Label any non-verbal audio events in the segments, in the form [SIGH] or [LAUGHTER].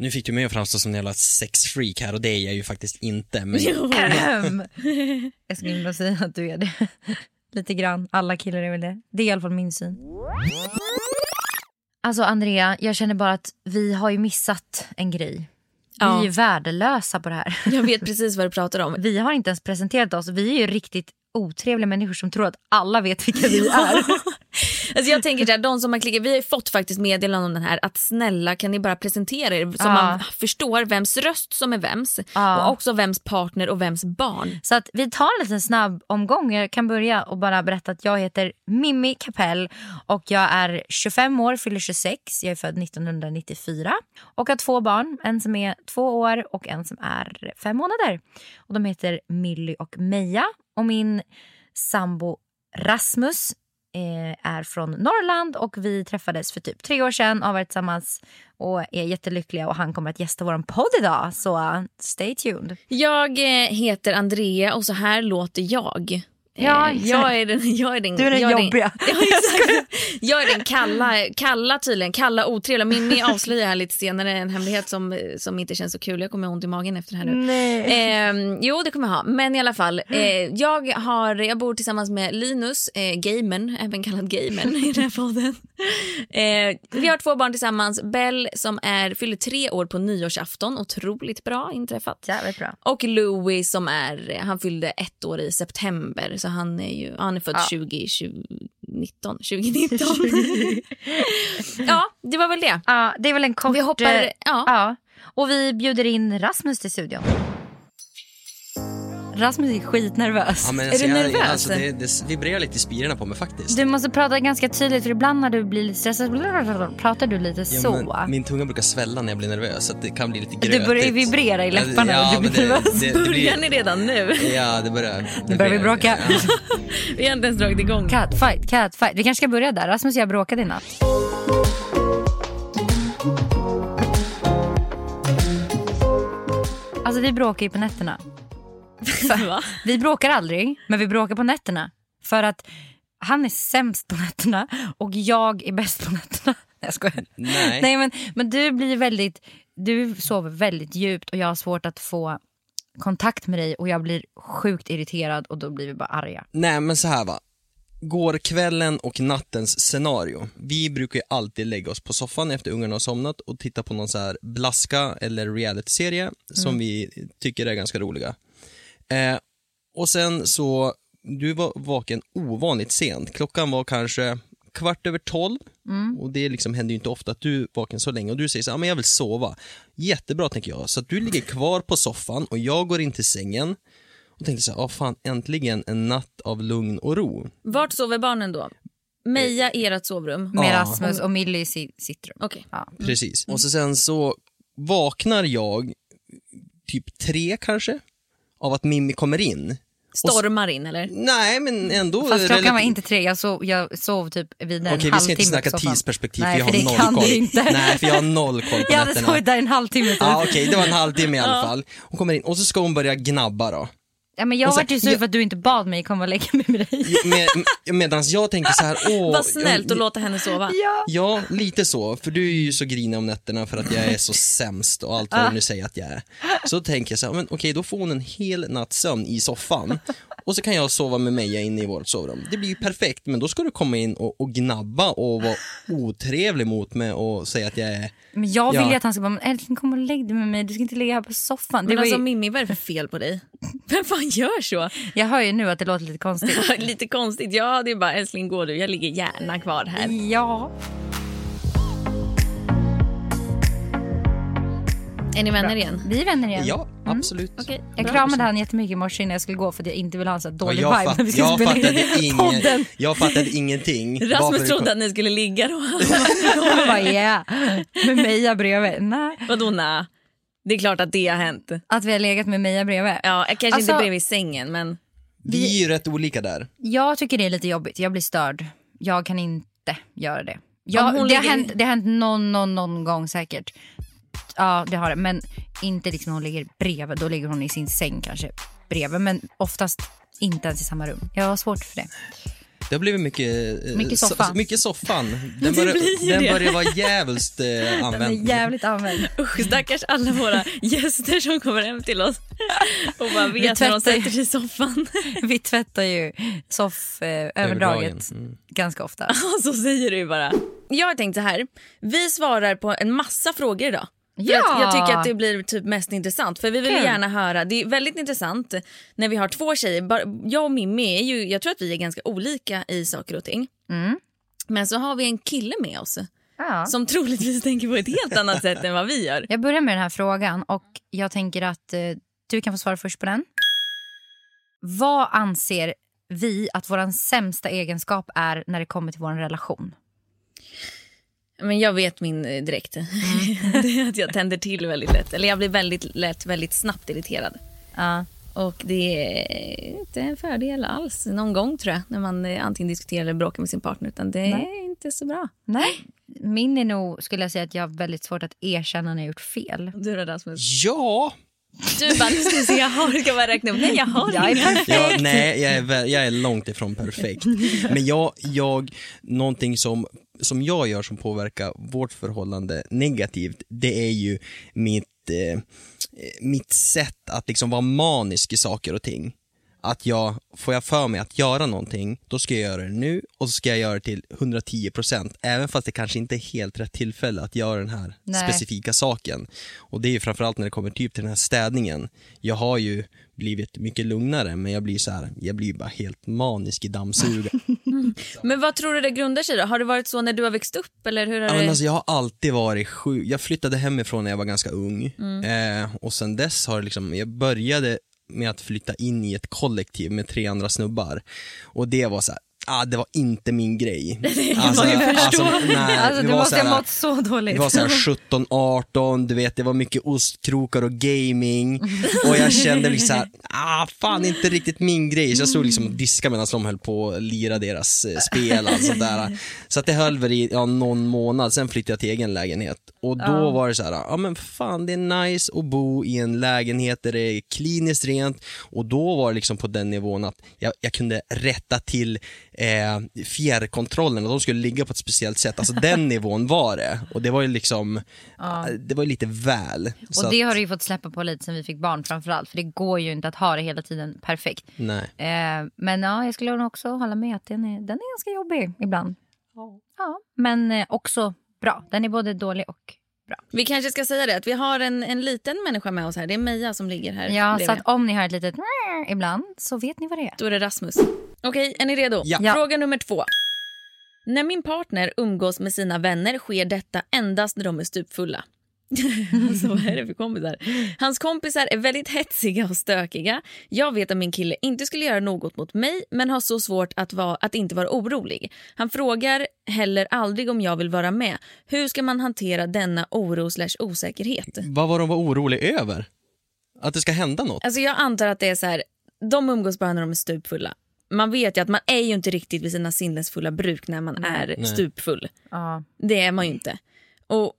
Nu fick du mig att framstå som en jävla sexfreak här och det är jag ju faktiskt inte. Men. [LAUGHS] Jag skulle nog säga att du är det. [LAUGHS] Lite grann. Alla killar är väl det. Det är i alla fall min syn. Alltså Andrea, jag känner bara att vi har ju missat en grej. Vi Ja. är ju värdelösa på det här. [LAUGHS] Jag vet precis vad du pratar om. Vi har inte ens presenterat oss. Vi är ju riktigt otrevliga människor som tror att alla vet vilka vi är. Alltså jag tänker så här, de som har klickat, vi har fått faktiskt meddelanden om den här att snälla kan ni bara presentera er så Ja. man förstår vems röst som är vems Ja. och också vems partner och vems barn. Så att vi tar en liten snabb omgång. Jag kan börja och bara berätta att jag heter Mimmi Kapell och jag är 25 år, fyller 26. Jag är född 1994 och har två barn. En som är två år och en som är fem månader. Och de heter Milly och Meja. Och min sambo Rasmus Eh, är från Norrland och vi träffades för typ tre år sedan och har varit tillsammans och är jättelyckliga och han kommer att gästa vår podd idag. Så stay tuned. Jag eh, heter Andrea och så här låter jag. Ja, Eh, exakt. jag är den, jag är den, Du är den jag jobbiga. [LAUGHS] Ja, exakt. [LAUGHS] jag är den kalla, kalla tydligen, kalla otrevliga. Mimmi avslöjar här lite senare en hemlighet som, som inte känns så kul. Jag kommer ha ont i magen efter det här nu. Nej. Eh, jo, det kommer jag ha. Men i alla fall, eh, jag, har, jag bor tillsammans med Linus, eh, gamen, även kallad gamen i den här podden. Eh, vi har två barn tillsammans. Bell som är, fyller tre år på nyårsafton, otroligt bra inträffat. Jävligt bra. Och Louis som är, han fyllde ett år i september så han är ju, han är född Ja. 20, 2019. 2019. ja, det var väl det. Ja, det är väl en kort... Vi hoppar, eh, ja. ja. Och vi bjuder in Rasmus till studion. Rasmus är skitnervös. Ja, men Är alltså, du jag- nervös? Alltså, det, det vibrerar lite i spirorna på mig faktiskt. Du måste prata ganska tydligt för ibland när du blir lite stressad pratar du lite Ja, så. men min tunga brukar svälla när jag blir nervös så det kan bli lite Du grötigt. börjar ju vibrera i läpparna Ja, och du blir nervös. det, det Börjar ni redan nu? Ja, det börjar. Nu börjar vi bråka. Ja. [LAUGHS] Vi har inte ens dragit igång. Catfight, catfight. Vi kanske ska börja där. Rasmus och jag bråkade i natt. Alltså vi bråkar ju på nätterna. [LAUGHS] Vi bråkar aldrig, men vi bråkar på nätterna. För att han är sämst på nätterna och jag är bäst på nätterna. [LAUGHS] Nej, jag skojar. Nej. Nej men, men du blir väldigt, du sover väldigt djupt och jag har svårt att få kontakt med dig och jag blir sjukt irriterad och då blir vi bara arga. Nej, men så här va. Går kvällen och nattens scenario. Vi brukar ju alltid lägga oss på soffan efter ungarna har somnat och titta på någon så här blaska eller realityserie som vi tycker är ganska roliga. Eh, och sen så, du var vaken ovanligt sent. Klockan var kanske kvart över tolv och det liksom händer ju inte ofta att du är vaken så länge och du säger så här, "Ja, men jag vill sova. Jättebra tänker jag. Så att du ligger kvar på soffan och jag går in till sängen och tänker så här, "Ah, fan äntligen en natt av lugn och ro. Vart sover barnen då? Meja i ert sovrum? Med Ja. Rasmus och Milly i si- sitt rum. Okej. Ja. Precis. Och så sen så vaknar jag typ tre kanske av att Mimmi kommer in. Stormar in eller? Nej men ändå. Fast klockan var inte tre, jag sov, jag sov typ Okej en vi ska inte halvtimme snacka tidsperspektiv Nej, för jag har noll koll. inte. Nej för jag har noll koll på Jag hade nätterna. sovit där en halvtimme typ. Ja okej, det var en halvtimme i alla fall. Hon kommer in och så ska hon börja gnabba då. Ja, men jag Och så- vart ju sur för att du inte bad mig komma och lägga mig med dig. Med, medan jag tänker så här, [LAUGHS] åh. Vad snällt att låta henne sova. Ja. Ja, lite så. För du är ju så grinig om nätterna för att jag är så sämst och allt vad du nu säger att jag är. Så tänker jag så här, men okej då får hon en hel natts sömn i soffan. [LAUGHS] Och så kan jag sova med Meja inne i vårt sovrum. Det blir ju perfekt, men då ska du komma in och, och gnabba och vara otrevlig mot mig och säga att jag är... Men jag vill Ja. ju att han ska bara, men älskling kom och lägg dig med mig, du ska inte ligga här på soffan. Det Men var alltså ju, Mimmi, vad är det för fel på dig? [LAUGHS] Vem fan gör så? jag hör ju nu att det låter lite konstigt. [LAUGHS] Lite konstigt. Ja, det är bara älskling gå du, jag ligger gärna kvar här. ja. Är ni vänner igen? Vi är vänner igen. Ja, absolut. Okej, Jag bra. kramade han jättemycket i morse innan jag skulle gå för att jag inte vill ha en så dålig jag, vibe när vi ska jag, spela in fattade ingen, podden. jag fattade ingenting. [LAUGHS] Rasmus trodde att ni skulle ligga då. [LAUGHS] Jag bara yeah, med Meja bredvid. Nej. Vadå nej? Det är klart att det har hänt. Att vi har legat med Meja bredvid. Ja, kanske Alltså- inte bredvid sängen men Vi är ju rätt olika där. Jag tycker det är lite jobbigt, jag blir störd. Jag kan inte göra det. Jag, det, har ligger- hänt, det har hänt någon, någon, någon gång säkert. Ja det har det, men inte liksom hon ligger bredvid. Då ligger hon i sin säng kanske bredvid. Men oftast inte ens i samma rum. Jag har svårt för det. Det har blivit mycket... eh, Mycket so- soffa. mycket soffan. [LAUGHS] Den börjar, den börjar vara jävligt eh, [LAUGHS] Den är använd. jävligt använd. Usch, stackars alla våra [LAUGHS] gäster som kommer hem till oss och bara Vi vet när de tvättar- sätter sig i soffan. Vi tvättar ju sofföverdraget eh, Mm. ganska ofta. Så säger du bara. Jag har tänkt så här, vi svarar på en massa frågor idag. Ja! att jag tycker att det blir typ mest intressant. För vi vill Kul. gärna höra, det är väldigt intressant när vi har två tjejer. Jag och Mimmi är ju, jag tror att vi är ganska olika i saker och ting. Mm. Men så har vi en kille med oss Ja. som troligtvis [LAUGHS] tänker på ett helt annat sätt än vad vi gör. Jag börjar med den här frågan och jag tänker att eh, du kan få svara först på den. Vad anser vi att vår sämsta egenskap är när det kommer till vår relation? Men jag vet min eh, direkt. [LAUGHS] det är att jag tänder till väldigt lätt. Eller jag blir väldigt lätt väldigt snabbt irriterad. Ja. Och det är inte en fördel alls någon gång tror jag. När man eh, antingen diskuterar eller bråkar med sin partner. Utan det är inte så bra. Nej. Min är nog, skulle jag säga, att jag har väldigt svårt att erkänna när jag gjort fel. Du då Rasmus? Ja! Du bara, nu ska vi se, jag har, ska bara [LAUGHS] räkna upp. Nej jag har Jag är inga. perfekt. Ja, nej, jag är, väl, jag är långt ifrån perfekt. Men jag, jag någonting som, som jag gör som påverkar vårt förhållande negativt, det är ju mitt, eh, mitt sätt att liksom vara manisk i saker och ting. Att jag, får jag för mig att göra någonting, då ska jag göra det nu och så ska jag göra det till 110% även fast det kanske inte är helt rätt tillfälle att göra den här Nej. specifika saken. Och det är ju framförallt när det kommer typ till den här städningen. Jag har ju blivit mycket lugnare men jag blir så här, jag blir bara helt manisk i dammsugaren. [LAUGHS] Men vad tror du det grundar sig då? Har det varit så när du har växt upp? Eller hur har Ja, det... men alltså, jag har alltid varit sjuk. Jag flyttade hemifrån när jag var ganska ung eh, och sen dess har det liksom, jag började med att flytta in i ett kollektiv med tre andra snubbar och det var så här, ah, det var inte min grej. [LAUGHS] alltså, man ju förstå. nej, Alltså, vi du var måste ha mått så dåligt. det var såhär 17, 18, du vet det var mycket ostkrokar och gaming [LAUGHS] och jag kände liksom såhär, ah fan inte riktigt min grej. Så jag stod liksom och diskade medan de höll på att lira deras eh, spel sånt där. [LAUGHS] Så att det höll väl i ja, någon månad, sen flyttade jag till egen lägenhet. Och då var det så här, ja men fan det är nice att bo i en lägenhet där det är kliniskt rent och då var det liksom på den nivån att jag, jag kunde rätta till eh, fjärrkontrollen och de skulle ligga på ett speciellt sätt. Alltså den [LAUGHS] nivån var det. Och det var ju liksom, det var ju lite väl. Så Och det att, har du ju fått släppa på lite sen vi fick barn framförallt. För det går ju inte att ha det hela tiden perfekt. Nej. Eh, men ja, jag skulle nog också hålla med att den är, den är ganska jobbig ibland. Ja. men eh, också bra. Den är både dålig och bra. Vi kanske ska säga det att vi har en, en liten människa med oss här. Det är Meja som ligger här Ja, så bredvid. att om ni hör ett litet ibland så vet ni vad det är. Då är det Rasmus. Okej, är ni redo? Ja. Fråga nummer två. När min partner umgås med sina vänner sker detta endast när de är stupfulla. [LAUGHS] alltså, vad är det för kompisar? Hans kompisar är väldigt hetsiga och stökiga. Jag vet att min kille inte skulle göra något mot mig men har så svårt att, vara, att inte vara orolig. Han frågar heller aldrig om jag vill vara med. Hur ska man hantera denna oro slash osäkerhet? Vad var de var oroliga över? Att det ska hända något? Alltså jag antar att det är så här, de umgås bara när de är stupfulla. Man vet ju att man är ju inte riktigt vid sina sinnesfulla bruk när man är Nej. stupfull. Ja. Det är man ju inte. Och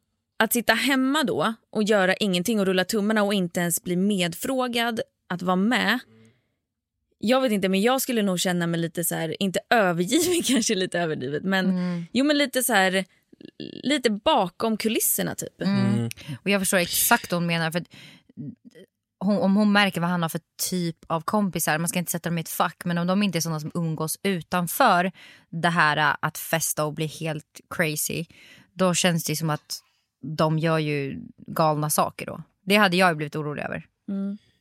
att sitta hemma då och göra ingenting och rulla tummarna och inte ens bli medfrågad att vara med. Jag vet inte men jag skulle nog känna mig lite så här, inte [LAUGHS] övergiven kanske lite överdrivet men Mm. jo men lite så här lite bakom kulisserna typ. Mm. Och jag förstår exakt vad hon menar. För att hon, om hon märker vad han har för typ av kompisar, man ska inte sätta dem i ett fack, men om de inte är sådana som umgås utanför det här äh, att festa och bli helt crazy, då känns det som att de gör ju galna saker då. Det hade jag ju blivit orolig över.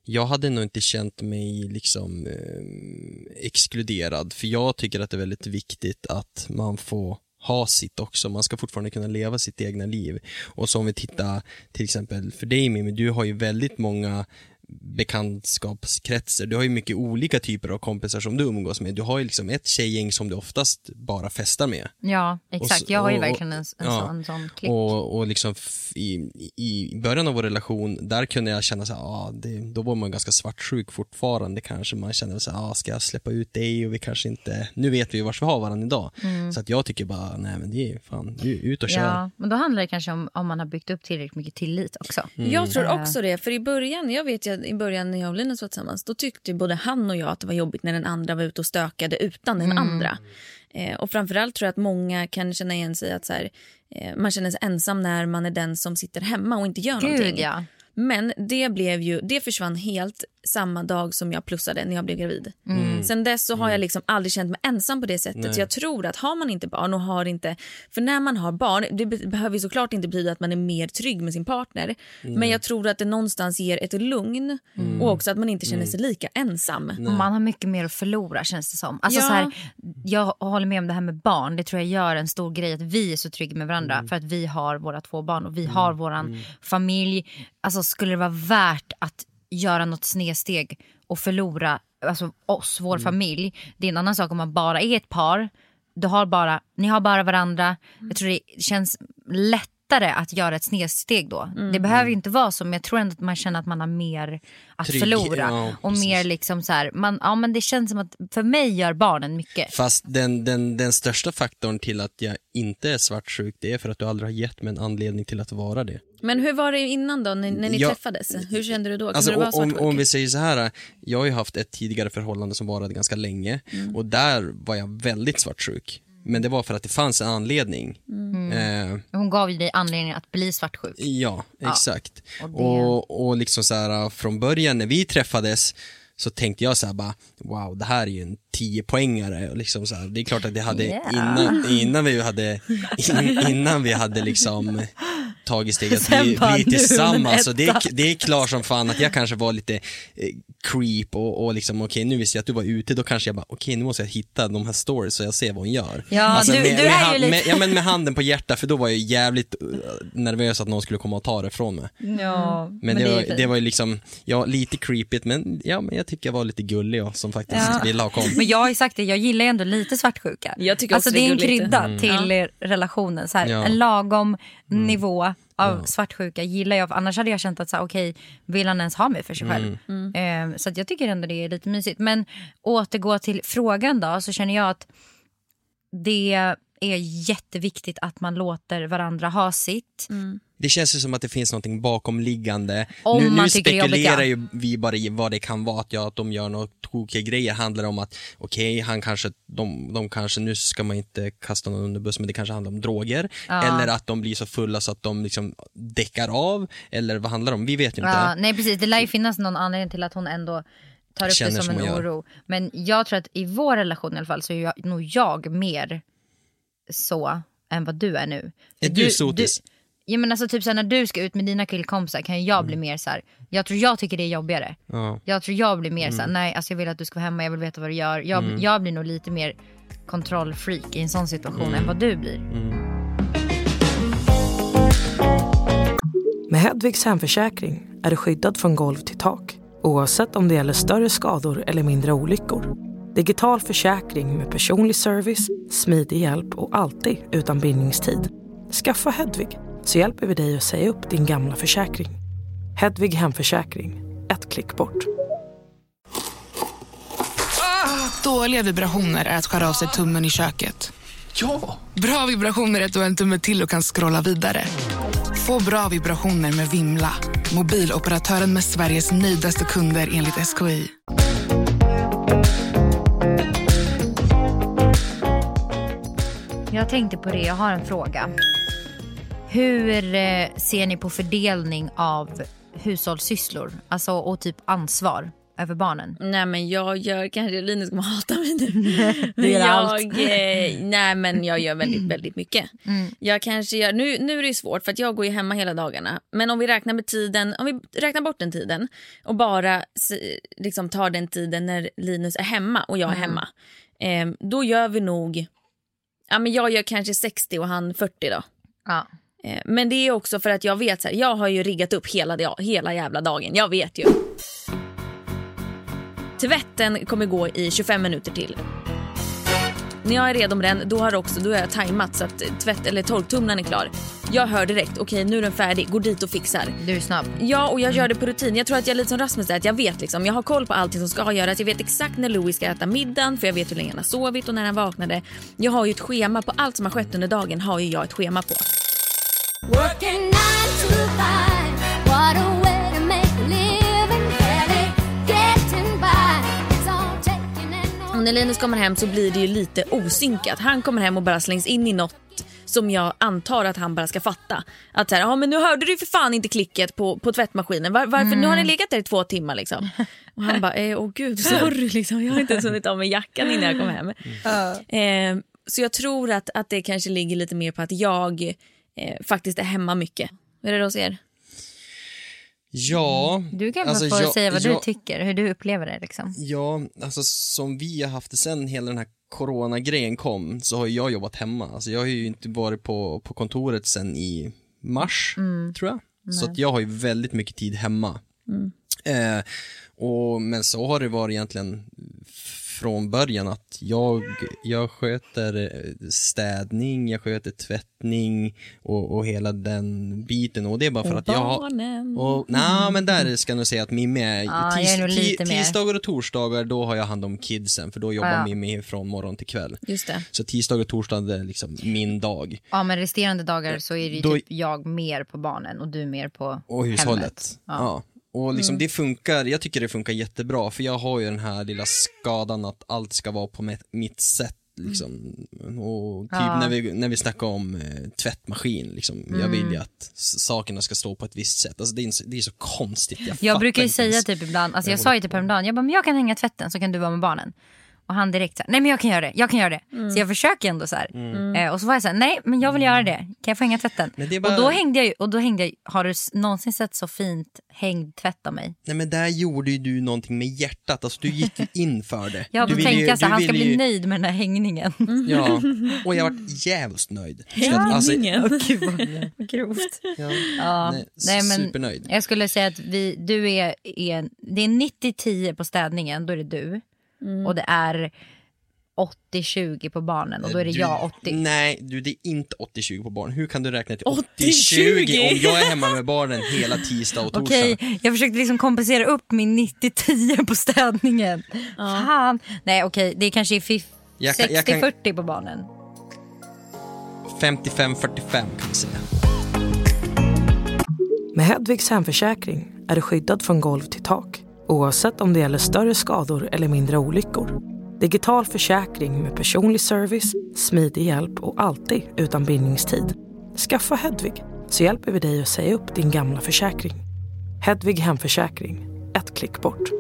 Jag hade nog inte känt mig liksom eh, exkluderad för jag tycker att det är väldigt viktigt att man får ha sitt också, man ska fortfarande kunna leva sitt egna liv. Och så om vi tittar till exempel för dig Mimmi, du har ju väldigt många bekantskapskretsar, du har ju mycket olika typer av kompisar som du umgås med. Du har ju liksom ett tjejgäng som du oftast bara festar med. Ja, exakt. så- jag har ju och- verkligen en, en, ja. sån, en sån klick. Och, och liksom i, i början av vår relation, där kunde jag känna så här, ah, det, då var man ganska svartsjuk fortfarande kanske. Man kände så här, ah, ska jag släppa ut dig och vi kanske inte, nu vet vi ju vars vi har varandra idag. Så att jag tycker bara, nej men det är fan, du, ut och kör. Ja, men då handlar det kanske om om man har byggt upp tillräckligt mycket tillit också. Jag tror Eh. också det. För i början, jag vet ju i början när jag och Linus var tillsammans då tyckte både han och jag att det var jobbigt när den andra var ute och stökade utan den andra. Eh, och framförallt tror jag att många kan känna igen sig att så här, eh, man känner sig ensam när man är den som sitter hemma och inte gör Gud någonting. ja. Men det, blev ju, det försvann helt samma dag som jag plussade när jag blev gravid. Sen dess så har jag liksom aldrig känt mig ensam på det sättet. Nej. Så jag tror att har man inte barn och har inte... För när man har barn, det be- behöver ju såklart inte betyda att man är mer trygg med sin partner. Men jag tror att det någonstans ger ett lugn och också att man inte känner sig lika ensam. Och man har mycket mer att förlora känns det som. Alltså, Ja. så här, jag håller med om det här med barn. Det tror jag gör en stor grej att vi är så trygga med varandra. Mm. För att vi har våra två barn och vi har våran familj. Alltså skulle det vara värt att göra något snedsteg och förlora alltså, oss, vår Mm. familj. Det är en annan sak om man bara är ett par. Du har bara, ni har bara varandra. Jag tror det känns lättare att göra ett snedsteg då. Mm. Det behöver ju inte vara så men jag tror ändå att man känner att man har mer att Trygg- förlora. ja, och mer liksom så här, man, ja men det känns som att för mig gör barnen mycket. Fast den, den, den största faktorn till att jag inte är svartsjuk det är för att du aldrig har gett mig en anledning till att vara det. Men hur var det innan då när, när ni Ja. träffades? Hur kände du då? Kunde Alltså, du vara om, om vi säger så här, jag har ju haft ett tidigare förhållande som varade ganska länge Mm. och där var jag väldigt svartsjuk. Men det var för att det fanns en anledning. Mm. Eh, Hon gav ju dig anledning att bli svartsjuk. Ja, exakt. och det- Och, och liksom så här, från början när vi träffades så tänkte jag så här bara, wow, det här är ju en 10-poängare. Och liksom så här, det är klart att det hade, Yeah. innan, innan vi hade, in, innan vi hade liksom tagit steget att [LAUGHS] bli, bli tillsammans. Och det, är- det är klart som fan att jag kanske var lite eh, creep och, och liksom okej nu visste jag att du var ute, då kanske jag bara okej nu måste jag hitta de här stories så jag ser vad hon gör. Alltså, Ja, du- med, du med, är ju hand- lite- med, ja, men med handen på hjärtat för då var jag jävligt eh, nervös att någon skulle komma och ta det från mig. Ja, Men, det, är var, det var ju liksom, ja lite creepigt men, ja, men jag tycker jag var lite gullig och som faktiskt Ja. ville ha kom. Men jag har ju sagt det, jag gillar ju ändå lite svartsjuka. Jag tycker alltså också det är det en krydda Mm. till eh, relationen. Så här, Ja. En lagom nivå av svartsjuka gillar jag. För annars hade jag känt att så här, okej, vill han ens ha mig för sig själv? Eh, så att jag tycker ändå det är lite mysigt. Men återgå till frågan då, så känner jag att det är jätteviktigt att man låter varandra ha sitt. Det känns ju som att det finns någonting bakomliggande. Om nu man nu spekulerar ja. ju vi bara i vad det kan vara, att, ja, att de gör några tokiga grejer. Handlar det om att, okej, han kanske, de, de kanske, nu ska man inte kasta någon under bussen, men det kanske handlar om droger. Eller att de blir så fulla så att de liksom däckar av. Eller vad handlar det om? Vi vet ju inte. Ja, nej precis, det lär ju finnas någon anledning till att hon ändå tar upp Känner det som som en oro. Men jag tror att i vår relation i alla fall så är jag, nog jag mer så än vad du är nu. Är För du sotis? ja men alltså typ så här, när du ska ut med dina killkompisar kan jag bli mer så här. jag tror jag tycker det är jobbigare. Ja. Jag tror jag blir mer Mm. så här, nej alltså jag vill att du ska vara hemma, jag vill veta vad du gör. Jag, jag blir nog lite mer kontrollfreak i en sån situation Mm. än vad du blir. Med Hedvigs hemförsäkring är du skyddad från golv till tak oavsett om det gäller större skador eller mindre olyckor. Digital försäkring med personlig service, smidig hjälp och alltid utan bindningstid. Skaffa Hedvig så hjälper vi dig att säga upp din gamla försäkring. Hedvig hemförsäkring, ett klick bort. Dåliga vibrationer är att skära av sig tummen i köket. Ja! Bra vibrationer är att du har en tumme till och kan scrolla vidare. Få bra vibrationer med Vimla. Mobiloperatören med Sveriges nöjdaste kunder enligt SKI. Jag tänkte på det, jag har en fråga. Hur eh, ser ni på fördelning av hushållssysslor? Alltså och typ ansvar över barnen? Nej men jag gör, kanske Linus kommer hata mig nu. [LAUGHS] Du gör jag, allt. eh, nej men jag gör väldigt, väldigt mycket. Mm. Jag kanske gör, nu, nu är det svårt för att jag går ju hemma hela dagarna. Men om vi räknar med tiden, om vi räknar bort den tiden och bara liksom tar den tiden när Linus är hemma och jag är Mm. hemma. Eh, då gör vi nog, ja men jag gör kanske 60 och han 40 då. Ja. Eh, Men det är också för att jag vet så här, jag har ju riggat upp hela, hela jävla dagen. Jag vet ju. Tvätten kommer gå i 25 minuter till. När jag är redo med den, då har, också, då har jag tajmat så att tvätt, eller torktumlaren är klar. Jag hör direkt, okej nu är den färdig, går dit och fixar. Du är snabb. Ja, och jag gör det på rutin. Jag tror att jag är lite som Rasmus där, att jag vet liksom. Jag har koll på allting som ska göras. Jag vet exakt när Louis ska äta middagen, för jag vet hur länge han har sovit och när han vaknade. Jag har ju ett schema på allt som har skett under dagen har ju jag ett schema på. Working när Linus kommer hem så blir det ju lite osynkat. Han kommer hem och bara slängs in i något som jag antar att han bara ska fatta. Att så här, ja men nu hörde du för fan inte klicket på, på tvättmaskinen. Var, varför? Nu har ni legat där i två timmar liksom. Och han bara, eh, åh gud [LAUGHS] sorry liksom. Jag har inte ens hunnit av mig jackan innan jag kom hem. [LAUGHS] Eh, så jag tror att, att det kanske ligger lite mer på att jag eh, faktiskt är hemma mycket. Hur är det hos er? Ja, Du kan alltså, få jag- säga vad du jag- tycker, hur du upplever det. Liksom. Ja, alltså som vi har haft det sen hela den här coronagrejen kom så har jag jobbat hemma. Alltså jag har ju inte varit på, på kontoret sen i mars, tror jag. Så att jag har ju väldigt mycket tid hemma. Eh, och, men så har det varit egentligen från början att jag, jag sköter eh, städning, jag sköter tvättning och, och hela den biten och det är bara för att jag har Barnen. och, nej, men där ska jag nog säga att Mimmi är, Ja, jag är mer. tisdagar och torsdagar då har jag hand om kidsen för då jobbar Ja. Mimmi från morgon till kväll. Just det. Så tisdag och torsdag är liksom min dag. Ja, men resterande dagar så är det ju Då- typ jag mer på barnen och du mer på Och hushållet. hemmet. Ja. Och liksom det funkar, jag tycker det funkar jättebra för jag har ju den här lilla skadan att allt ska vara på mitt- sätt liksom. Och typ Ja. när, vi, när vi snackar om eh, tvättmaskin liksom. Jag vill ju att s- sakerna ska stå på ett visst sätt. Alltså det är, det är så konstigt. Jag, Jag brukar ju säga ens. typ ibland, alltså jag jag sa ju typ häromdagen, jag bara men jag kan hänga tvätten så kan du vara med barnen. Och han direkt så här, nej men jag kan göra det, jag kan göra det. Mm. Så jag försöker ändå så här. Eh, och så var jag så här, nej men jag vill göra det, kan jag få hänga tvätten? Men det är bara- Och då hängde jag ju, och då hängde jag, har du någonsin sett så fint hängd tvätt av mig? Nej men där gjorde ju du någonting med hjärtat, alltså du gick ju in för det. Ja du då tänkte ju- jag så här, du han ska ville bli ju- nöjd med den här hängningen. Ja, [LAUGHS] och jag varit jävligt nöjd. Så att, alltså, Gud [LAUGHS] vad grovt. ja, Ja, nej, nej, men supernöjd. jag skulle säga att vi, du är, är det är 90-10 på städningen, då är det du. Mm. Och det är 80-20 på barnen och då är det Du- jag 80. Nej, du det är inte 80-20 på barn. Hur kan du räkna till 80-20? 80-20 om jag är hemma med barnen hela tisdag och torsdag? Okej, jag försökte liksom kompensera upp min 90-10 på städningen. Fan. Nej okej, det kanske är fif- Jag kan- jag kan- 60-40 på barnen. 55-45 kan vi säga. Med Hedvigs hemförsäkring är du skyddad från golv till tak oavsett om det gäller större skador eller mindre olyckor. Digital försäkring med personlig service, smidig hjälp och alltid utan bindningstid. Skaffa Hedvig så hjälper vi dig att säga upp din gamla försäkring. Hedvig hemförsäkring, ett klick bort.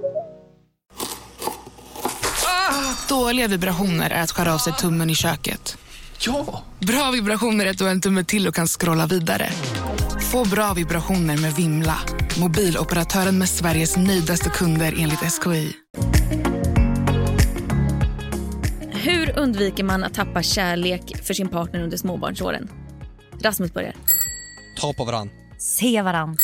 Dåliga vibrationer är att skära av sig tummen i köket. Ja! Bra vibrationer är att du har en tumme till och kan scrolla vidare. Få bra vibrationer med Vimla. Mobiloperatören med Sveriges nöjdaste kunder enligt SKI. Hur undviker man att tappa kärlek för sin partner under småbarnsåren? Rasmus börjar. Ta på varann. Se varann.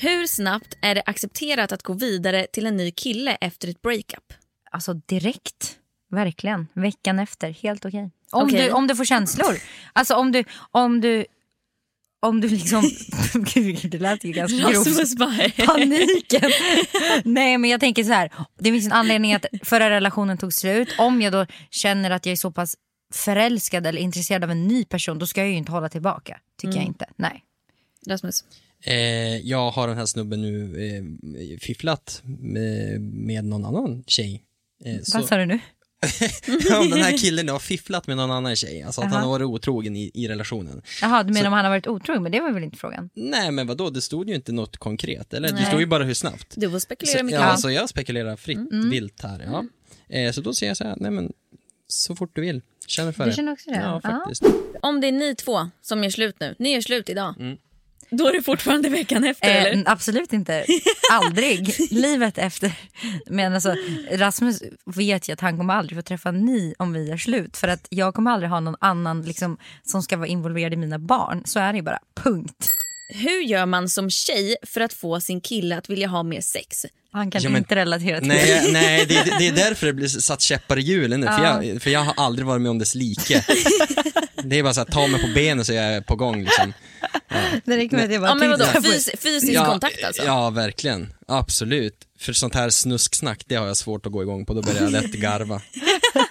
Hur snabbt är det accepterat att gå vidare till en ny kille efter ett breakup? Alltså direkt. Verkligen. Veckan efter. Helt okej. Om, Okej. du, om du får känslor. Alltså om du, om du, om du liksom... [LAUGHS] Gud, det lät ju ganska grovt. Paniken. Nej men jag tänker så här. Det finns en anledning att förra relationen tog slut. Om jag då känner att jag är så pass förälskad eller intresserad av en ny person då ska jag ju inte hålla tillbaka. Tycker jag inte. Nej. Rasmus. Eh, jag har den här snubben nu eh, fifflat med, med någon annan tjej. Eh, så, Vad sa du nu? [LAUGHS] om den här killen har fifflat med någon annan tjej, alltså att Jaha. han har varit otrogen i, i relationen. Jaha, du menar Så- om han har varit otrogen? Men det var väl inte frågan? Nej men vadå, det stod ju inte något konkret, eller? Det Nej. stod ju bara hur snabbt. Du får spekulera Så, mycket. ja, så jag spekulerar fritt, Mm. vilt här. Ja. Eh, så då säger jag så här, nej men så fort du vill, känner för Du det. känner också det? Ja, Ja. faktiskt. Om det är ni två som gör slut nu, ni gör slut idag. Då är det fortfarande veckan efter Eh, eller? absolut inte. Aldrig. [LAUGHS] Livet efter. Men alltså, Rasmus vet ju att han kommer aldrig få träffa ni om vi gör slut. För att jag kommer aldrig ha någon annan liksom, som ska vara involverad i mina barn. Så är det ju bara. Punkt. Hur gör man som tjej för att få sin kille att vilja ha mer sex? Han kan Ja, men- inte relatera till Nej, det. nej det, det är därför det blir satt käppar i hjulen nu, för, jag, för jag har aldrig varit med om dess like. [LAUGHS] Det är bara så att ta mig på benen så jag är på gång liksom. [LAUGHS] Det räcker med att jag bara Ja, men vadå, fys fysisk kontakt alltså? Ja, verkliligen. Absolut. För sånt här snusksnack, det har jag svårt att gå igång på, då börjar jag lätt garva. [LAUGHS]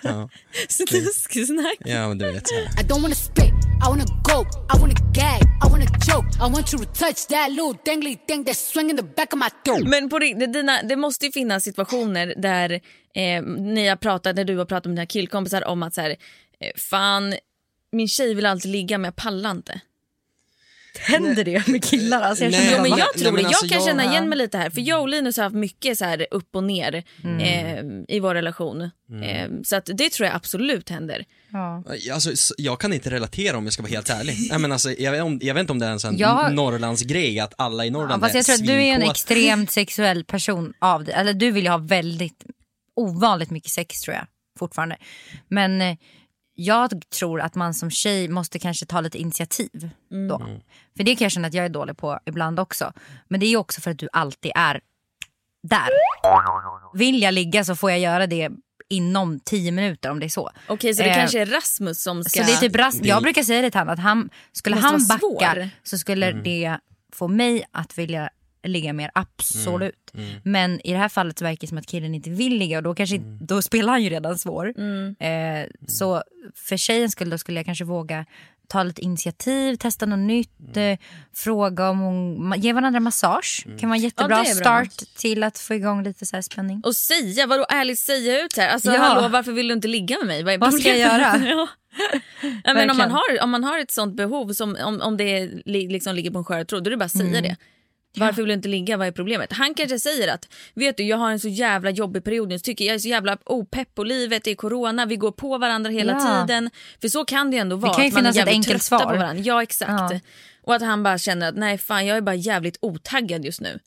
Ja, Snusksnack. ja men du vet. Så här. I don't wanna spit, I wanna go, I wanna gag, I wanna choke. I want you to touch that little dangly thing that's swinging the back of my throat. Men på det, dina, det måste ju finnas situationer där eh, ni har pratat, när du har pratat med dina killkompisar om att så här, eh, fan min tjej vill alltid ligga men jag pallar inte. Händer det med killar? Alltså, jag Nej, Jo, men nej, jag nej, tror men det. alltså, jag kan jag- känna igen mig lite här. För jag och Linus har haft mycket så här upp och ner Mm. eh, i vår relation. Eh, så att det tror jag absolut händer. ja. Alltså, jag kan inte relatera om jag ska vara helt ärlig. Nej, men alltså, jag, vet om, jag vet inte om det är en sån Jag- Norrlandsgrej att alla i Ja, Norrland fast jag tror att du är en extremt [LAUGHS] sexuell person av dig. Eller du vill ju ha väldigt ovanligt mycket sex tror jag fortfarande. Men eh, jag tror att man som tjej måste kanske ta lite initiativ då. För det kan jag känna att jag är dålig på ibland också. Men det är ju också för att du alltid är där. Vill jag ligga så får jag göra det inom tio minuter om det är så. Okej, så det Eh, kanske är Rasmus som ska... Så det är typ ras- jag brukar säga det till honom att han, skulle han backa svår. så skulle Mm. det få mig att vilja ligga mer, absolut. Mm. Men i det här fallet så verkar det som att killen inte vill ligga och då, kanske, Mm. då spelar han ju redan svår. Eh, så för tjejens skull då skulle jag kanske våga ta lite initiativ, testa något nytt, Mm. eh, fråga om hon, ge varandra massage. kan vara en jättebra Ja, start till att få igång lite så här spänning. Och säga, vadå ärligt säga ut här? Alltså Ja. hallå varför vill du inte ligga med mig? Vad, Vad ska jag göra? [LAUGHS] ja. men om, man har, om man har ett sånt behov, som, om, om det li, liksom ligger på en skör tråd, då är det bara att säga Mm. det. Varför vill du inte ligga? Vad är problemet? Han kanske säger att vet du jag har en så jävla jobbig period nu, tycker jag är så jävla opepp på livet, det är corona, vi går på varandra hela Ja. tiden. För så kan det ändå vara. kan ju att man är finnas ett enkelt svar. På varandra. Ja exakt. Ja. Och att han bara känner att nej fan jag är bara jävligt otaggad just nu.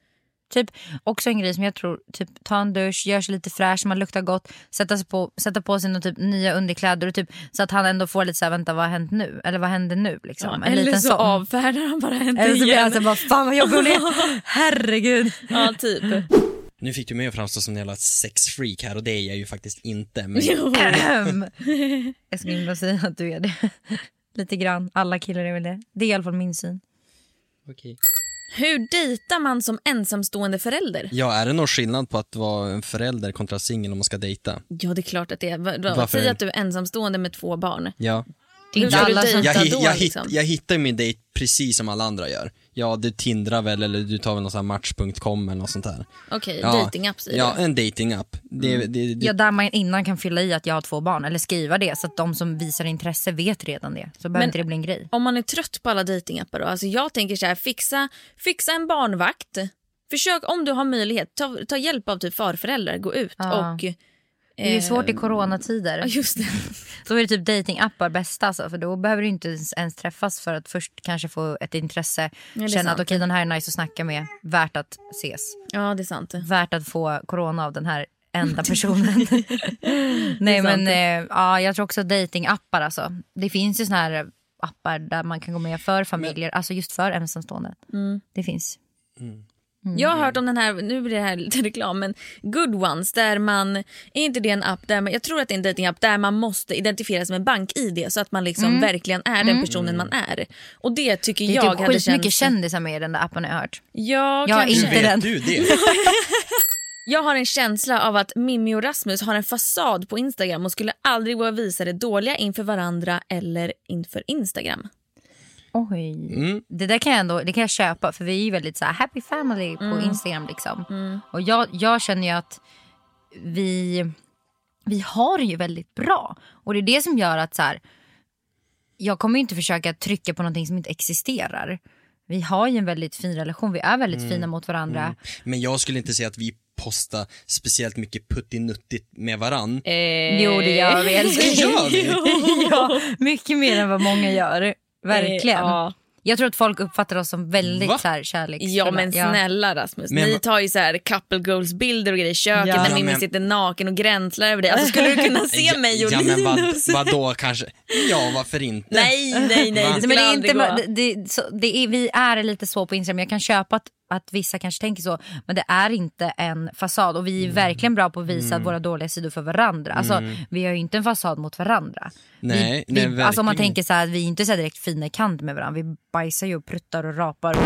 Typ också en grej som jag tror, typ ta en dusch, gör sig lite fräsch, man luktar gott, sätta, sig på, sätta på sig några typ nya underkläder och typ, så att han ändå får lite såhär, vänta vad har hänt nu? Eller vad händer nu? Liksom. en Eller liten så sån. avfärdar han bara henne Eller så blir han så bara, fan vad jobbig hon är. [LAUGHS] Herregud. Ja typ. [LAUGHS] Nu fick du mig att framstå som en jävla sexfreak här och det är jag ju faktiskt inte. Men [LAUGHS] jag skulle inte säga att du är det. lite grann, alla killar är väl det. Det är i alla fall min syn. okej. Hur dejtar man som ensamstående förälder? Ja, är det någon skillnad på att vara en förälder kontra singel om man ska dejta? Ja det är klart att det är. Varför? Säg att du är ensamstående med två barn. Ja. Det är Hur inte ska du alla som... dejta? Jag, då, jag, liksom? jag hittar min dejt precis som alla andra gör. Ja, du tindrar väl eller du tar väl någon sån här match.com eller något sånt där. Okej, Ja. datingapp säger Ja, du. en datingapp. Det, det, det, Ja, där man innan kan fylla i att jag har två barn eller skriva det så att de som visar intresse vet redan det. Så behöver Men- inte det bli en grej. Om man är trött på alla datingappar då? Alltså jag tänker så här, fixa, fixa en barnvakt. Försök om du har möjlighet, ta, ta hjälp av typ farföräldrar, gå ut Ja. och... Det är ju svårt i coronatider. Ja just det. [LAUGHS] Då är det typ datingappar bästa alltså, för då behöver du inte ens, ens träffas för att först kanske få ett intresse. är Känna att okej den här är nice att snacka med, värt att ses. Ja det är sant. Värt att få corona av den här enda personen. [LAUGHS] [LAUGHS] Nej men eh, ja, jag tror också datingappar alltså. Det finns ju såna här appar där man kan gå med för familjer, alltså just för ensamstående. Det finns. Jag har hört om den här, nu blir det här [LAUGHS] lite reklam, men Good Ones där man, är inte det en app där man, jag tror att det är en datingapp där man måste identifiera sig med bank-id så att man liksom verkligen är den personen man är. Och det tycker Det är jag typ hade skitmycket känts... kändisar med i den där appen har jag hört. Ja, Jag kanske. inte den. du det? [LAUGHS] Jag har en känsla av att Mimmi och Rasmus har en fasad på Instagram och skulle aldrig våga visa det dåliga inför varandra eller inför Instagram. Oj. Mm. Det där kan jag ändå det kan jag köpa för vi är ju väldigt så här happy family på Instagram liksom. Och jag, jag känner ju att vi, vi har det ju väldigt bra. Och det är det som gör att så här, jag kommer ju inte försöka trycka på någonting som inte existerar. Vi har ju en väldigt fin relation, vi är väldigt fina mot varandra. Men jag skulle inte säga att vi postar speciellt mycket puttinuttigt med varann. Jo det gör vi [LAUGHS] älskling. Gör vi? [LAUGHS] ja, mycket mer än vad många gör. Verkligen. Eh, ja. Jag tror att folk uppfattar oss som väldigt Va? så här, kärleksfulla. Ja men snälla Rasmus, Men ni tar ju så här couple goals bilder och grejer i köket Ja. när Ja, Mimmi men- sitter naken och gränslar över det. Alltså skulle du kunna se [LAUGHS] Ja, mig och Ja men vad, Linus? vadå kanske? Ja varför inte? Nej nej nej, det skulle Men det är inte, det, det, så, det är, vi är lite så på Instagram. Jag kan köpa att, att vissa kanske tänker så. Men det är inte en fasad. Och vi är verkligen bra på att visa våra dåliga sidor för varandra. Alltså, Vi har ju inte en fasad mot varandra. Nej, vi, nej, vi, alltså om man tänker så här, vi är inte så direkt fina i kant med varandra. Vi bajsar ju och pruttar och rapar.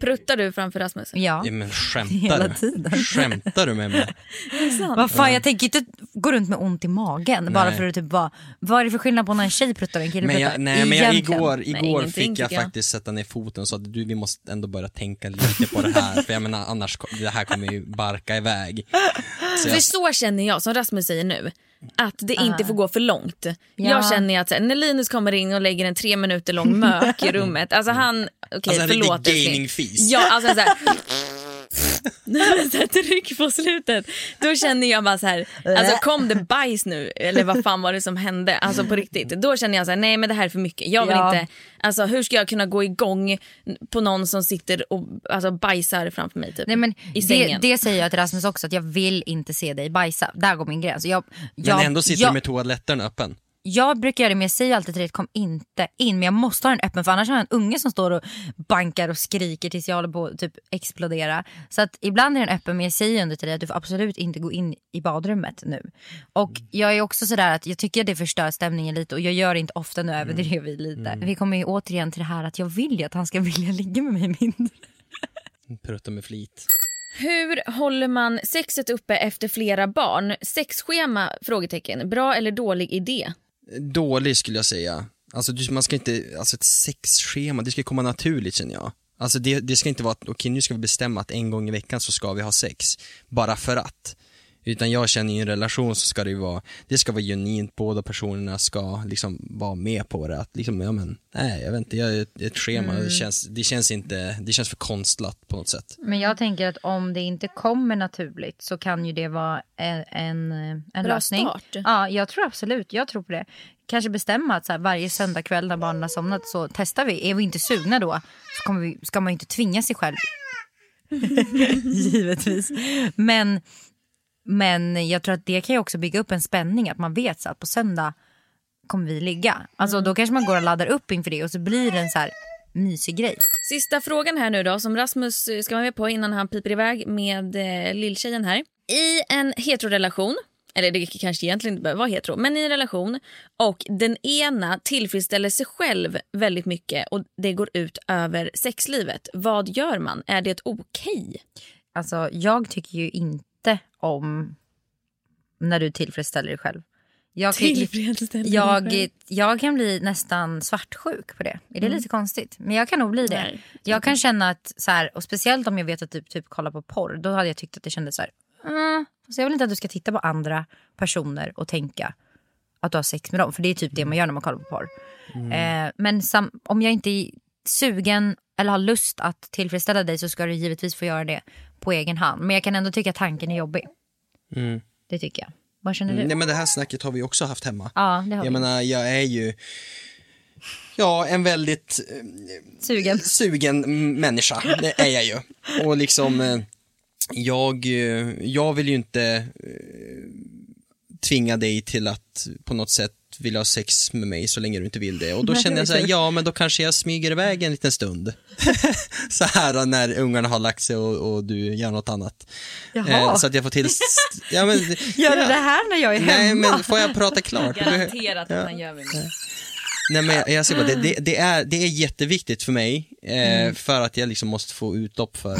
Pruttar du framför Rasmus? Ja. Ja, men skämtar Hela du? tiden. Skämtar du med mig? Vad fan, jag tänker inte gå runt med ont i magen bara Nej. för att typ vara, vad är det för skillnad på när en tjej pruttar och en kille Men pruttar? jag, nej men jag, igår, Nej, igår ingenting, fick jag jag. faktiskt sätta ner foten och sa att du vi måste ändå börja tänka lite på det här för jag menar annars, det här kommer ju barka iväg. Så För jag, så känner jag, som Rasmus säger nu, att det inte får gå för långt. Ja. Jag känner att här, när Linus kommer in och lägger en tre minuter lång mök i [LAUGHS] rummet, alltså han, okej Alltså, en förlåt riktig älskling. gamingfis. Ja, alltså så här, [LAUGHS] [LAUGHS] så här, tryck på slutet. Då känner jag bara så här, alltså kom det bajs nu eller vad fan var det som hände? Alltså på riktigt. Då känner jag så här, nej men det här är för mycket. Jag vill Ja. inte, alltså hur ska jag kunna gå igång på någon som sitter och alltså, bajsar framför mig typ Nej, men i det, sängen. det säger jag till Rasmus också, att jag vill inte se dig bajsa. Där går min gräns. Jag, jag, men ändå sitter jag, du med toaletten öppen. Jag brukar göra det men jag säger alltid till dig kom inte in men jag måste ha den öppen för annars har jag en unge som står och bankar och skriker tills jag håller på att typ explodera. Så att ibland är den öppen men jag säger ändå till dig att du får absolut inte gå in i badrummet nu. Och jag är också sådär att jag tycker att det förstör stämningen lite och jag gör det inte ofta nu överdriver vi lite. Vi kommer ju återigen till det här att jag vill ju att han ska [LAUGHS] vilja ligga med mig mindre. Prutta med flit. Hur håller man sexet uppe efter flera barn? Sexschema? Frågetecken. Bra eller dålig idé? Dålig skulle jag säga. Alltså man ska inte, alltså ett sexschema, det ska komma naturligt känner jag. Alltså det, det ska inte vara att, okej nu ska vi bestämma att en gång i veckan så ska vi ha sex. Bara för att. Utan jag känner i en relation så ska det ju vara, det ska vara genuint, båda personerna ska liksom vara med på det. Att liksom, ja men, nej jag vet inte, jag, ett, ett schema, det, känns, det känns inte, det känns för konstlat på något sätt. Men jag tänker att om det inte kommer naturligt så kan ju det vara en, en, en Bra lösning. start. Ja, jag tror absolut, jag tror på det. Kanske bestämma att så här, varje söndagkväll när barnen har somnat så testar vi. Är vi inte sugna då så kommer vi, ska man ju inte tvinga sig själv. [LAUGHS] [LAUGHS] Givetvis. Men, men jag tror att det kan ju också bygga upp en spänning att man vet så att på söndag kommer vi ligga. Alltså då kanske man går och laddar upp inför det och så blir det en så här mysig grej. Sista frågan här nu då som Rasmus eh, ska vara med på innan han piper iväg med eh, lilltjejen här. I en heterorelation, eller det kanske egentligen inte behöver vara hetero, men i en relation och den ena tillfredsställer sig själv väldigt mycket och det går ut över sexlivet. Vad gör man? Är det okej? Alltså jag tycker ju inte om när du tillfredsställer dig själv. Jag, kan- jag, jag kan bli nästan svartsjuk på det. Är det lite konstigt? Men jag kan nog bli det. Nej, jag kan känna att, så här, och speciellt om jag vet att du typ kollar på porr, då hade jag tyckt att det kändes så här, mm, så jag vill inte att du ska titta på andra personer och tänka att du har sex med dem. För det är typ det man gör när man kollar på porr. Eh, men sam, om jag inte är sugen eller har lust att tillfredsställa dig så ska du givetvis få göra det på egen hand. Men jag kan ändå tycka att tanken är jobbig. Mm. Det tycker jag. Vad känner du? Nej men det här snacket har vi också haft hemma. Ja, det har Jag vi. menar, jag är ju, ja en väldigt eh, Sugen. sugen människa, det är jag ju. Och liksom, eh, jag, eh, jag vill ju inte tvinga dig till att på något sätt vilja ha sex med mig så länge du inte vill det. Och då känner jag så här, ja men då kanske jag smyger iväg en liten stund. [LAUGHS] så här när ungarna har lagt sig och, och du gör något annat. Jaha. så att jag får till, ja men, [LAUGHS] Gör du ja. det här när jag är Nej hemma? men får jag prata klart? Garanterat att han gör det. Nej men jag, jag säger bara, det, det, det, är, det är jätteviktigt för mig, eh, Mm. för att jag liksom måste få utlopp för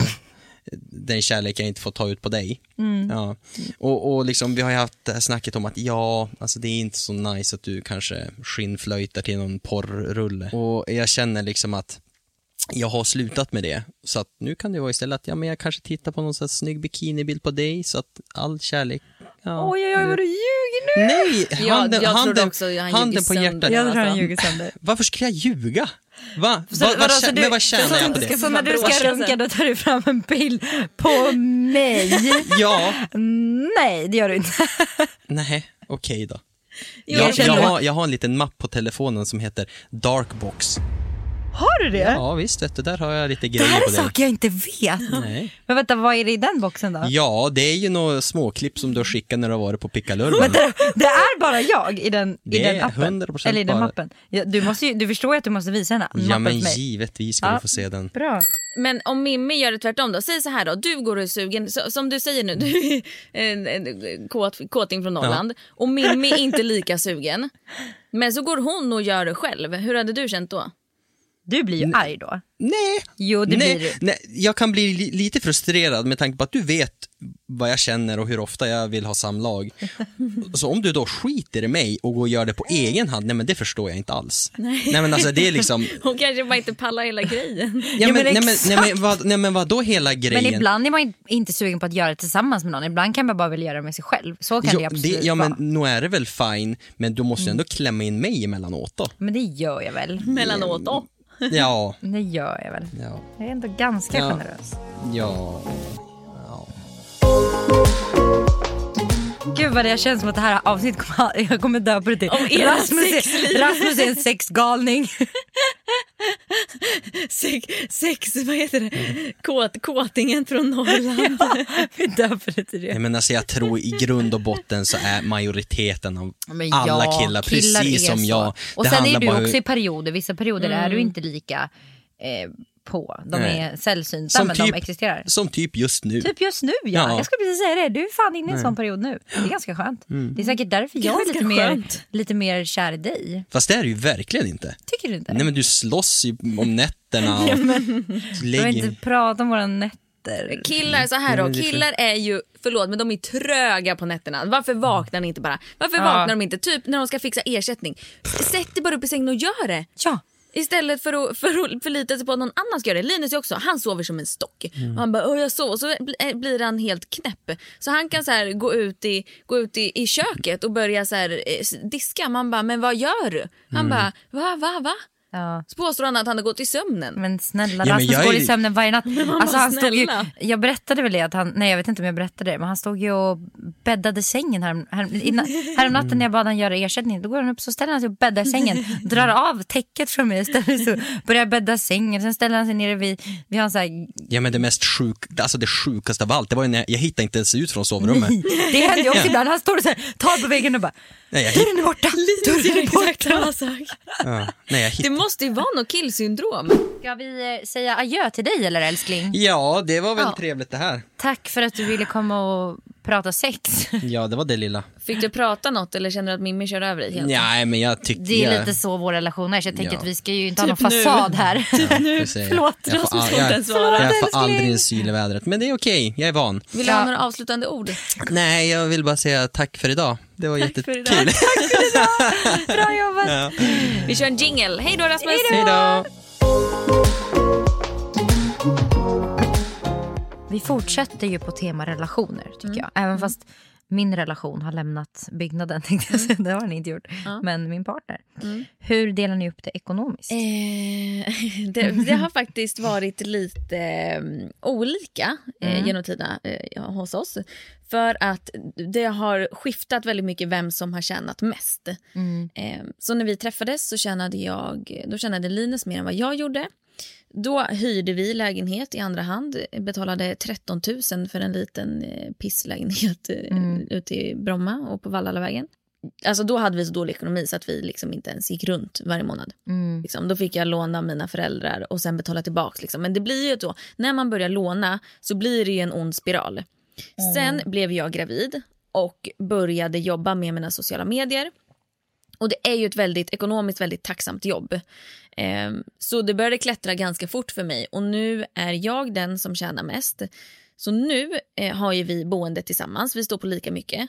den kärlek jag inte får ta ut på dig. Mm. Ja. Och, och liksom, vi har ju haft det här snacket om att ja, alltså det är inte så nice att du kanske skinnflöjtar till någon porrrulle. Och jag känner liksom att jag har slutat med det. Så att nu kan det vara istället att ja, men jag kanske tittar på någon sån här snygg bikinibild på dig så att all kärlek ja, Oj, oj, oj, vad du ljuger nu! Nej, Ja, handen, jag trodde handen, också han handen på hjärtat. Jag tror han ljuger sönder. Varför skulle jag ljuga? Va? Så, Va, vad, så du- men vad tjänar så, jag på så, det? Så när du ska runka då tar du fram en bild på mig? Ja, Nej, det gör du inte. nej, okej då. jag Jag, jag, har, jag har en liten mapp på telefonen som heter Darkbox. Har du det? Ja visst vet du, där har jag lite det grejer här på är det. saker jag inte vet. Nej. Men vänta, vad är det i den boxen då? Ja, det är ju några småklipp som du har skickat när du har varit på pickalurven. Vänta, det är bara jag i den, i Det den är appen? 100% Eller i den bara. mappen? Ja, du, måste ju, du förstår ju att du måste visa Ja mappen men för mig. givetvis ska Ja. du få se den. Bra. Men om Mimmi gör det tvärtom då, säg så här då, du går och är sugen, så, som du säger nu, du är en, en kåt, kåting från Norrland och Mimmi är inte lika sugen. Men så går hon och gör det själv, hur hade du känt då? Du blir ju arg då. Nej, Jo, det nej, blir du. nej, jag kan bli li lite frustrerad med tanke på att du vet vad jag känner och hur ofta jag vill ha samlag. [LAUGHS] Så om du då skiter i mig och går och gör det på egen hand, nej men det förstår jag inte alls. [LAUGHS] Nej, men alltså det är liksom, [LAUGHS] Hon kanske bara inte pallar hela grejen. ja, men, men nej, men, nej, men, vad, nej men vadå hela grejen? Men ibland är man inte sugen på att göra det tillsammans med någon. Ibland kan man bara vilja göra det med sig själv. Så kan Jo, det absolut ja men nog är det väl fine, men du måste ju ändå klämma in mig emellanåt då. Men det gör jag väl. Mellanåt då. Ja, [LAUGHS] Det gör jag väl. ja, Jag är ändå ganska Ja. generös. ja. Gud vad det känns som att det här avsnittet kommer, jag kommer dö på det. Om era Rasmus, är. Rasmus är en sexgalning. Sex, sex, vad heter det? Kåt, kåtingen från Norrland. [LAUGHS] Vi döper det till det. Nej, men alltså jag tror i grund och botten så är majoriteten av Men alla ja, killar precis är som så. jag. Och Det sen är du också hur- i perioder. Vissa perioder är du inte lika eh, på. De Nej. är sällsynta Som men typ- de existerar. Som typ just nu. Typ just nu ja. Ja. Jag skulle precis säga det. Du är fan inne i en sån period nu. Det är ganska skönt. Mm. Det är säkert därför jag är lite mer, lite mer kär i dig. Fast det är det ju verkligen inte. Tycker du inte? Nej men du slåss ju om nätterna och Jag vill lägger... inte prata om våra nätter. Killar, så här då. Killar är ju, förlåt men de är tröga på nätterna. Varför vaknar ni inte bara? Varför Ja. vaknar de inte? Typ när de ska fixa ersättning. Sätt dig bara upp i sängen och gör det. Ja. Istället för att, för att förlita sig på att någon annan ska göra det. Linus också, han sover som en stock. Och han bara, jag sover. Så eh, blir han helt knäpp. Så han kan så här, gå ut, i, gå ut i, i köket och börja så här, eh, diska. Man bara, men vad gör du? Han bara, va, va, va? Ja. Så påstår han att han har gått i sömnen. Men snälla, Ja, men Rasmus jag är går ju- i sömnen varje natt. [LAUGHS] Alltså, han stod ju, jag berättade väl det att han, nej jag vet inte om jag berättade det, men han stod ju och bäddade sängen här, här, innan, här om natten när jag bad han göra ersättning. Då går han upp så ställer han sig och bäddar sängen, [LAUGHS] drar av täcket från mig, ställer sig börjar bädda sängen. Sen ställer han sig nere vid, vi har en så här, Ja men det mest sjuk, alltså det sjukaste av allt, det var ju när jag, jag hittade inte ens ut från sovrummet. det händer ju också ibland, han står och så här, tar på väggen och bara, Nej, jag dörren är borta, dörren är Exakt borta. Ja, nej, jag Det hittade... måste ju vara något killsyndrom. Ska vi eh, säga adjö till dig eller älskling? Ja, det var väl Ja. trevligt det här. Tack för att du ville komma och prata sex. [LAUGHS] Ja, det var det lilla. Fick du prata något eller känner du att Mimmi kör över dig helt? Nej, men jag tyckte... Det är jag... lite så vår relation är, så jag tänker Ja. att vi ska ju inte ha någon Typ nu. fasad här. [LAUGHS] nu, Förlåt, jag Rasmus får inte ens svara. jag får aldrig en syl i vädret, men det är okej, jag är van. Vill du ha Ja. några avslutande ord? Nej, jag vill bara säga tack för idag. Det var [LAUGHS] för idag. jättekul. Bra jobbat. Ja. Vi kör en jingle. Hej då Rasmus! Hej då! Vi fortsätter ju på tema relationer tycker jag. Även fast min relation har lämnat byggnaden. [LAUGHS] Säga. Det har den inte gjort. Men min partner. Hur delar ni upp det ekonomiskt? Eh, [LAUGHS] det, det har faktiskt varit lite mm, olika eh, genom tiderna eh, ja, hos oss. För att det har skiftat väldigt mycket vem som har tjänat mest. Eh, så när vi träffades så tjänade jag, då tjänade Linus mer än vad jag gjorde. Då hyrde vi lägenhet i andra hand, betalade 13 000 för en liten eh, pisslägenhet eh, ute i Bromma och på Vallallavägen. Alltså då hade vi så dålig ekonomi så att vi liksom inte ens gick runt varje månad. Liksom, då fick jag låna mina föräldrar och sen betala tillbaka. Liksom. Men det blir ju då, när man börjar låna så blir det en ond spiral. Sen blev jag gravid och började jobba med mina sociala medier. Och det är ju ett väldigt ekonomiskt väldigt tacksamt jobb. Eh, så det började klättra ganska fort för mig och nu är jag den som tjänar mest. Så nu eh, har ju vi boende tillsammans, vi står på lika mycket.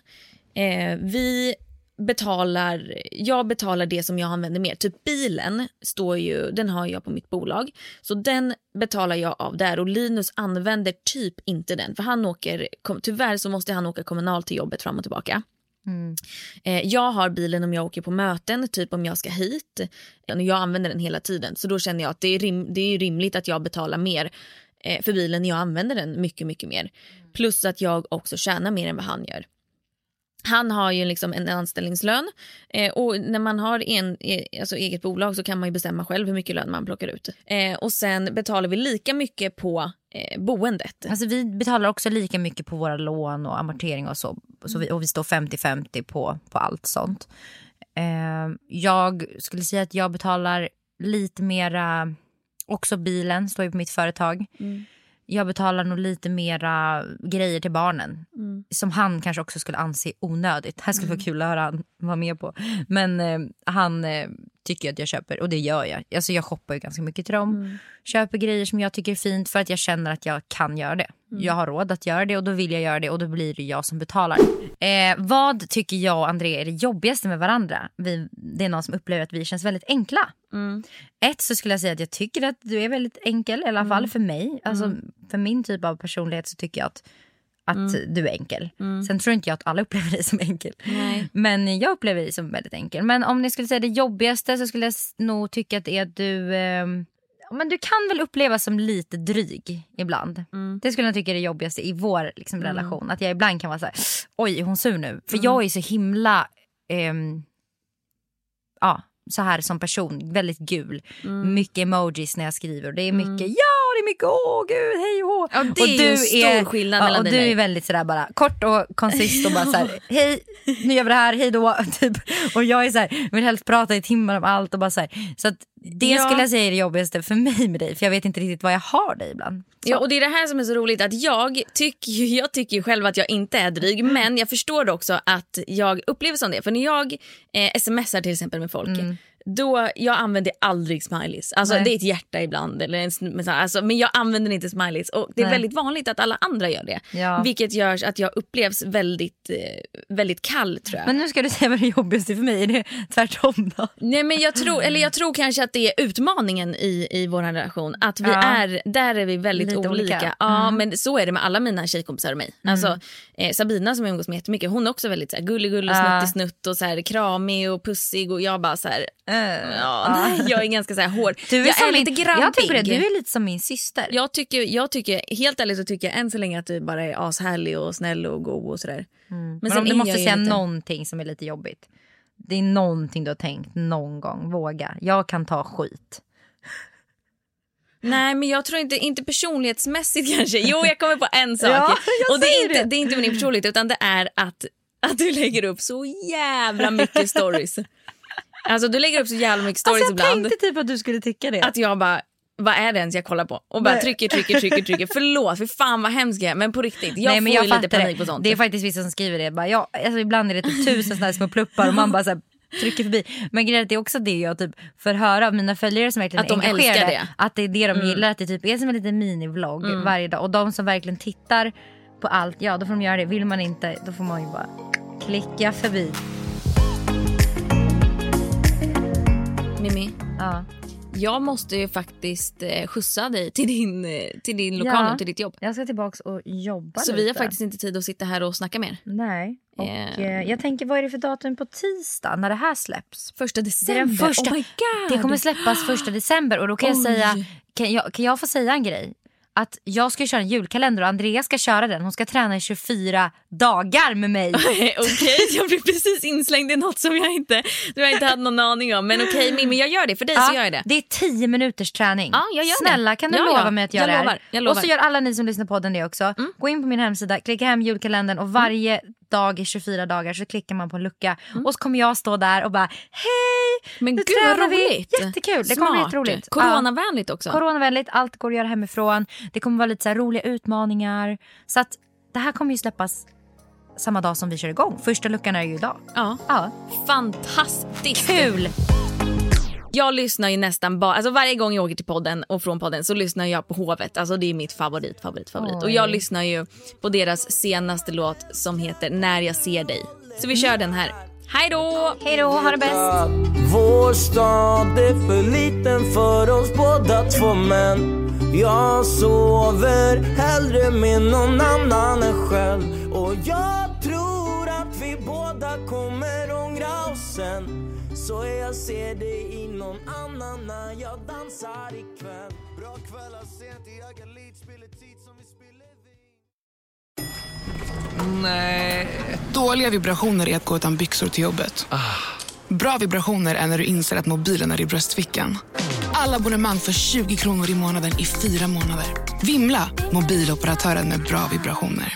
Eh, vi betalar, jag betalar det som jag använder mer. Typ bilen står ju, den har jag på mitt bolag. Så den betalar jag av där och Linus använder typ inte den. För han åker, tyvärr så måste han åka kommunalt till jobbet fram och tillbaka. Eh, jag har bilen om jag åker på möten, typ om jag ska hit. Ja, Jag använder den hela tiden så då känner jag att det är, rim, det är rimligt att jag betalar mer eh, för bilen när jag använder den mycket, mycket mer. Plus att jag också tjänar mer än vad han gör. Han har ju liksom en anställningslön eh, och när man har en, eh, alltså eget bolag så kan man ju bestämma själv hur mycket lön man plockar ut. Eh, och sen betalar vi lika mycket på eh, boendet. Alltså, vi betalar också lika mycket på våra lån och amortering och så. så vi, och vi står 50-50 på, på allt sånt. Eh, jag skulle säga att jag betalar lite mera, också bilen står ju på mitt företag. Jag betalar nog lite mera grejer till barnen. Som han kanske också skulle anse onödigt. Här skulle vara kul att höra han vara med på. Men eh, han eh, tycker jag att jag köper, och det gör jag. Alltså jag shoppar ju ganska mycket till dem. Mm. Köper grejer som jag tycker är fint för att jag känner att jag kan göra det. Mm. Jag har råd att göra det och då vill jag göra det och då blir det jag som betalar. Eh, vad tycker jag och André är det jobbigaste med varandra? Vi, det är någon som upplever att vi känns väldigt enkla. Mm. Ett så skulle jag säga att jag tycker att du är väldigt enkel, i alla Mm. fall för mig. Alltså, För min typ av personlighet så tycker jag att, att Mm. du är enkel. Sen tror inte jag att alla upplever dig som enkel. Nej. Men jag upplever dig som väldigt enkel. Men om ni skulle säga det jobbigaste så skulle jag nog tycka att det är att du... ja, men du kan väl upplevas som lite dryg ibland. Mm. Det skulle jag tycka är det jobbigaste i vår liksom, relation. Att jag ibland kan vara så här, oj är hon sur nu? Mm. För jag är så himla... ehm, ja, så här som person, väldigt gul. Mm. Mycket emojis när jag skriver. Det är mycket ja, det är mycket åh gud, hej och hå. Ja, det och är ju en stor skillnad ja, mellan och dig du och mig. är väldigt sådär bara kort och koncist och bara så här, [LAUGHS] hej, nu gör vi det här, hej då. [LAUGHS] Typ. Och jag är så här, vill helst prata i timmar om allt och bara så här. Så att det Ja. skulle jag säga är det jobbigaste för mig med dig, för jag vet inte riktigt vad jag har dig ibland. Så. Ja, och det är det här som är så roligt att jag tycker, ju- jag tycker ju själv att jag inte är dryg men jag förstår också att jag upplever som det. För när jag eh, smsar till exempel med folk då, jag använder aldrig smileys. Alltså Nej. det är ett hjärta ibland eller en, alltså, men jag använder inte smileys och det är Nej. väldigt vanligt att alla andra gör det. Ja. Vilket gör att jag upplevs väldigt, eh, väldigt kall tror jag. Men nu ska du säga vad det jobbigaste för mig är, det tvärtom då? Nej men jag tror, eller jag tror kanske att det är utmaningen i, i vår relation. Att vi Ja. är, där är vi väldigt Lite olika. olika. Ja Mm. men så är det med alla mina tjejkompisar och mig. Alltså, eh, Sabina som jag umgås med jättemycket hon är också väldigt så här, gullig gullig Ja. snutt och så här, kramig och pussig och jag bara så här, ja, Ja. nej, jag är ganska så här hård. Du är jag som är min, lite grabbig. Jag tänker på det, du är lite som min syster. jag tycker, jag tycker, helt ärligt så tycker jag än så länge att du bara är ashärlig och snäll och god och sådär. Men, sen om du måste säga lite- någonting som är lite jobbigt. Det är någonting du har tänkt någon gång. Våga. Jag kan ta skit. Nej men jag tror inte, inte personlighetsmässigt [LAUGHS] kanske. Jo jag kommer på en sak. [LAUGHS] Ja, och det är, inte, det. det är inte med din personlighet utan det är att, att du lägger upp så jävla mycket stories. [LAUGHS] Alltså du lägger upp så jävla mycket stories Alltså, jag ibland. tänkte typ att du skulle tycka det. Att jag bara, vad är det ens jag kollar på? Och bara Nej. trycker, trycker, trycker, trycker. [LAUGHS] Förlåt, för fan vad hemskt jag är. Men på riktigt, jag Nej, men får jag ju lite panik det. på sånt. Det är faktiskt vissa som skriver det. Bara, ja, alltså, ibland är det typ tusen såna här små pluppar och man bara så här, trycker förbi. Men grejen är att det är också det jag typ får höra av mina följare som verkligen Att de älskar det. Mm. Att det är det de gillar. Att det typ är som en liten minivlogg varje dag. Och de som verkligen tittar på allt, ja då får de göra det. Vill man inte, då får man ju bara klicka förbi. Mimmi, Ja. jag måste ju faktiskt eh, skjutsa dig till din, eh, till din lokal Ja. och till ditt jobb. Jag ska tillbaka och jobba Så lite. vi har faktiskt inte tid att sitta här och snacka mer. Nej. Och, Eh. eh, jag tänker, vad är det för datum på tisdag när det här släpps? Första Det december. första. Oh my god. Det kommer släppas första december och då kan jag Oj. säga, kan jag, kan jag få säga en grej? Att jag ska köra en julkalender och Andrea ska köra den. Hon ska träna i 24 dagar med mig. [LAUGHS] Okej, jag blev precis inslängd i något som jag inte, som jag inte hade någon aning om. Men okej Mimmi, jag gör det. För dig så gör jag det. det är 10 minuters träning. Ja, jag gör det. Snälla kan du Ja, lova ja. mig att Jag göra det här? lovar, jag lovar. Mm. Och så gör alla ni som lyssnar på podden det också. Gå in på min hemsida, klicka hem julkalendern och varje dag i 24 dagar så klickar man på en lucka. Och så kommer jag stå där och bara hej! Men nu gud vad tränar vi. roligt. Jättekul, det kommer bli Smart. jätteroligt. Coronavänligt också. Coronavänligt, allt går att göra hemifrån. Det kommer vara lite så roliga utmaningar. Så att det här kommer ju släppas samma dag som vi kör igång. Första luckan är ju idag. ja. Ja, Fantastiskt. kul! Jag lyssnar ju nästan bara, alltså varje gång jag åker till podden och från podden så lyssnar jag på Hovet. Alltså det är mitt favorit, favorit, favorit. Oj. Och jag lyssnar ju på deras senaste låt som heter När jag ser dig. Så vi kör den här. Hej då! Hej då, ha det bäst! Vår stad är för liten för oss båda två men jag sover hellre med någon annan än själv och jag tror att vi båda kommer ångra oss sen så jag ser dig i någon annan när jag dansar ikväll Bra kvällar sent i Ögalit, spiller tid som vi spiller vin Dåliga vibrationer är att gå utan byxor till jobbet. Bra vibrationer är när du inser att mobilen är i bröstfickan. Alla abonnemang för 20 kronor i månaden i fyra månader. Vimla! Mobiloperatören med bra vibrationer.